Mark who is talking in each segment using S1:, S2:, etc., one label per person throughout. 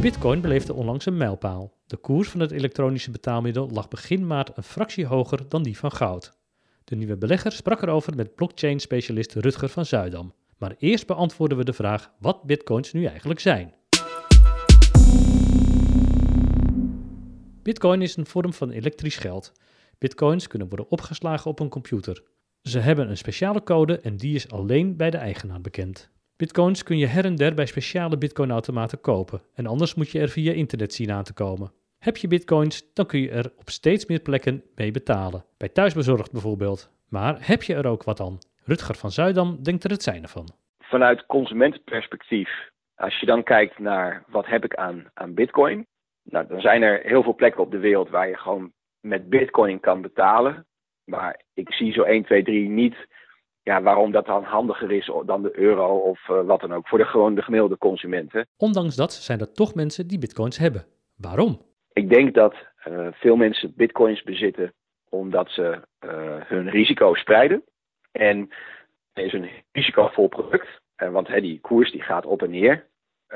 S1: Bitcoin beleefde onlangs een mijlpaal. De koers van het elektronische betaalmiddel lag begin maart een fractie hoger dan die van goud. De nieuwe belegger sprak erover met blockchain-specialist Rutger van Zuidam. Maar eerst beantwoorden we de vraag wat bitcoins nu eigenlijk zijn. Bitcoin is een vorm van elektrisch geld. Bitcoins kunnen worden opgeslagen op een computer. Ze hebben een speciale code en die is alleen bij de eigenaar bekend. Bitcoins kun je her en der bij speciale bitcoinautomaten kopen en anders moet je er via internet zien aan te komen. Heb je bitcoins, dan kun je er op steeds meer plekken mee betalen. Bij thuisbezorgd bijvoorbeeld. Maar heb je er ook wat aan? Rutger van Zuidam denkt er het zijne van.
S2: Vanuit consumentenperspectief, als je dan kijkt naar wat heb ik aan, aan bitcoin, nou, dan zijn er heel veel plekken op de wereld waar je gewoon met bitcoin kan betalen. Maar ik zie zo 1, 2, 3 niet ja, waarom dat dan handiger is dan de euro of uh, wat dan ook voor de, gewoon de gemiddelde consumenten.
S1: Ondanks dat zijn er toch mensen die bitcoins hebben. Waarom?
S2: Ik denk dat uh, veel mensen bitcoins bezitten omdat ze uh, hun risico spreiden. En het is een risicovol product, want hè, die koers die gaat op en neer.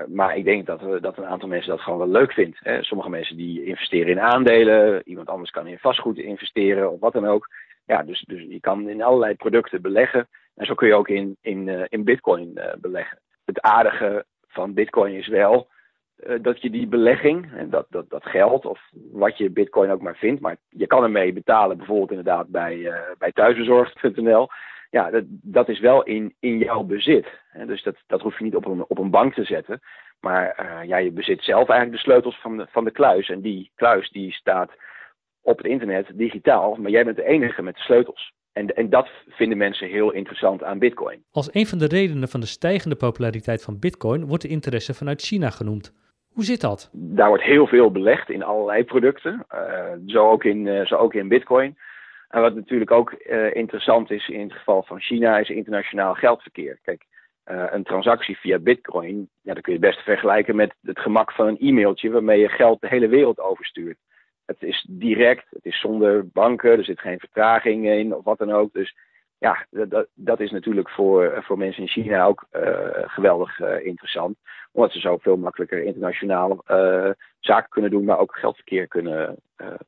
S2: Maar ik denk dat, dat een aantal mensen dat gewoon wel leuk vindt. Hè. Sommige mensen die investeren in aandelen, iemand anders kan in vastgoed investeren of wat dan ook ja, dus, dus je kan in allerlei producten beleggen. En zo kun je ook in, in, uh, in bitcoin uh, beleggen. Het aardige van bitcoin is wel dat je die belegging, dat, dat, dat geld of wat je bitcoin ook maar vindt, maar je kan ermee betalen bijvoorbeeld inderdaad bij, bij thuisbezorgd.nl. Ja, dat, dat is wel in, in jouw bezit. Dus dat, dat hoef je niet op een, op een bank te zetten. Maar ja, je bezit zelf eigenlijk de sleutels van de, van de kluis. En die kluis die staat op het internet digitaal, maar jij bent de enige met de sleutels. En, en dat vinden mensen heel interessant aan Bitcoin.
S1: Als een van de redenen van de stijgende populariteit van Bitcoin wordt de interesse vanuit China genoemd. Hoe zit dat?
S2: Daar wordt heel veel belegd in allerlei producten, uh, zo, ook in, uh, zo ook in Bitcoin. En wat natuurlijk ook uh, interessant is in het geval van China, is internationaal geldverkeer. Kijk, een transactie via Bitcoin, ja, dat kun je best vergelijken met het gemak van een e-mailtje waarmee je geld de hele wereld overstuurt. Het is direct, het is zonder banken, er zit geen vertraging in of wat dan ook. Dus ja, dat, dat is natuurlijk voor, voor mensen in China ook uh, geweldig interessant. Omdat ze zo veel makkelijker internationaal zaken kunnen doen, maar ook geldverkeer kunnen,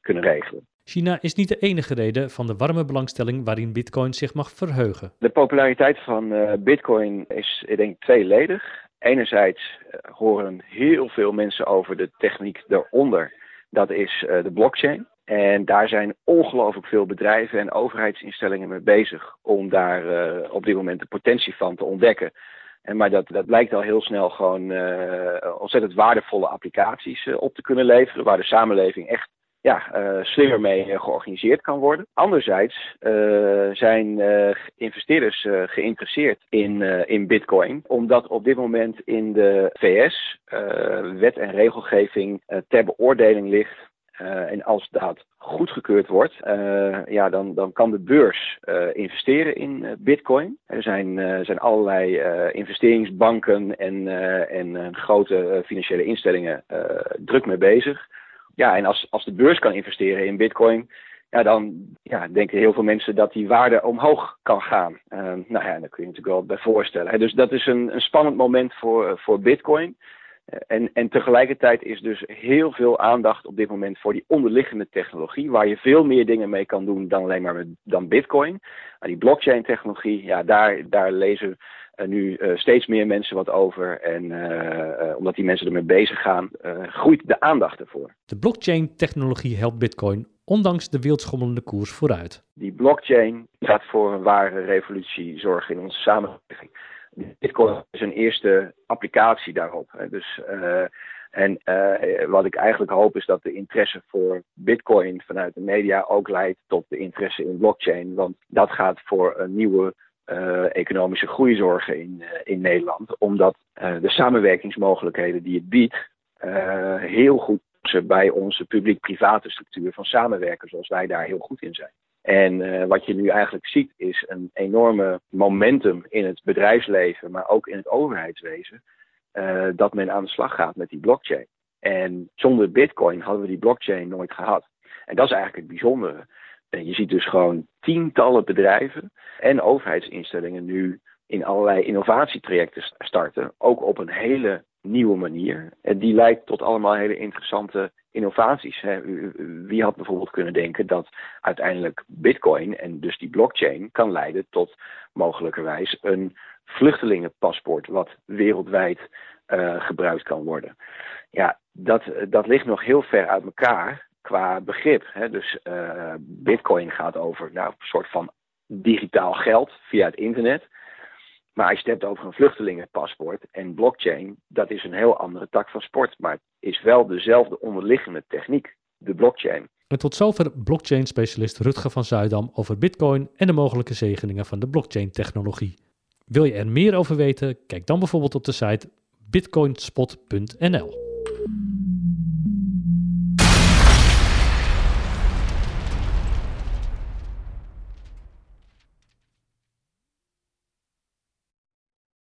S2: kunnen regelen.
S1: China is niet de enige reden van de warme belangstelling waarin Bitcoin zich mag verheugen.
S2: De populariteit van Bitcoin is, ik denk, tweeledig. Enerzijds horen heel veel mensen over de techniek daaronder dat is uh, de blockchain. En daar zijn ongelooflijk veel bedrijven en overheidsinstellingen mee bezig om daar op dit moment de potentie van te ontdekken. En maar dat, dat blijkt al heel snel gewoon ontzettend waardevolle applicaties op te kunnen leveren, waar de samenleving echt ja, uh, slimmer mee georganiseerd kan worden. Anderzijds uh, zijn investeerders geïnteresseerd in, in Bitcoin, omdat op dit moment in de VS wet en regelgeving ter beoordeling ligt. en als dat goedgekeurd wordt, ja, dan, dan kan de beurs investeren in Bitcoin. Er zijn, zijn allerlei investeringsbanken en, en grote financiële instellingen druk mee bezig. Ja, en als, als de beurs kan investeren in bitcoin, ja, dan ja, denken heel veel mensen dat die waarde omhoog kan gaan. Uh, nou ja, daar kun je natuurlijk wel bij voorstellen. Dus dat is een, een spannend moment voor, voor bitcoin. Uh, en, en tegelijkertijd is dus heel veel aandacht op dit moment voor die onderliggende technologie, waar je veel meer dingen mee kan doen dan alleen maar met, dan bitcoin. Maar die blockchain technologie, ja, daar, daar lezen uh, nu uh, steeds meer mensen wat over. En uh, omdat die mensen ermee bezig gaan, groeit de aandacht ervoor.
S1: De blockchain-technologie helpt Bitcoin ondanks de wildschommelende koers vooruit.
S2: Die blockchain gaat voor een ware revolutie zorgen in onze samenleving. Bitcoin is een eerste applicatie daarop. Dus, en wat ik eigenlijk hoop is dat de interesse voor Bitcoin vanuit de media ook leidt tot de interesse in blockchain. Want dat gaat voor een nieuwe economische groei zorgen in, uh, in Nederland. Omdat uh, de samenwerkingsmogelijkheden die het biedt heel goed bij onze publiek-private structuur van samenwerken zoals wij daar heel goed in zijn. En wat je nu eigenlijk ziet is een enorme momentum in het bedrijfsleven, maar ook in het overheidswezen, dat men aan de slag gaat met die blockchain. En zonder bitcoin hadden we die blockchain nooit gehad. En dat is eigenlijk het bijzondere. En je ziet dus gewoon tientallen bedrijven en overheidsinstellingen nu in allerlei innovatietrajecten starten, ook op een hele nieuwe manier. En die leidt tot allemaal hele interessante innovaties. Wie had bijvoorbeeld kunnen denken dat uiteindelijk Bitcoin en dus die blockchain kan leiden tot mogelijkerwijs een vluchtelingenpaspoort, wat wereldwijd uh, gebruikt kan worden. Ja, dat, dat ligt nog heel ver uit elkaar qua begrip. Hè. Dus uh, Bitcoin gaat over nou, een soort van digitaal geld via het internet. Maar als je het hebt over een vluchtelingenpaspoort en blockchain, dat is een heel andere tak van sport. Maar het is wel dezelfde onderliggende techniek, de blockchain.
S1: En tot zover blockchain-specialist Rutger van Zuidam over Bitcoin en de mogelijke zegeningen van de blockchain-technologie. Wil je er meer over weten? Kijk dan bijvoorbeeld op de site bitcoinspot.nl.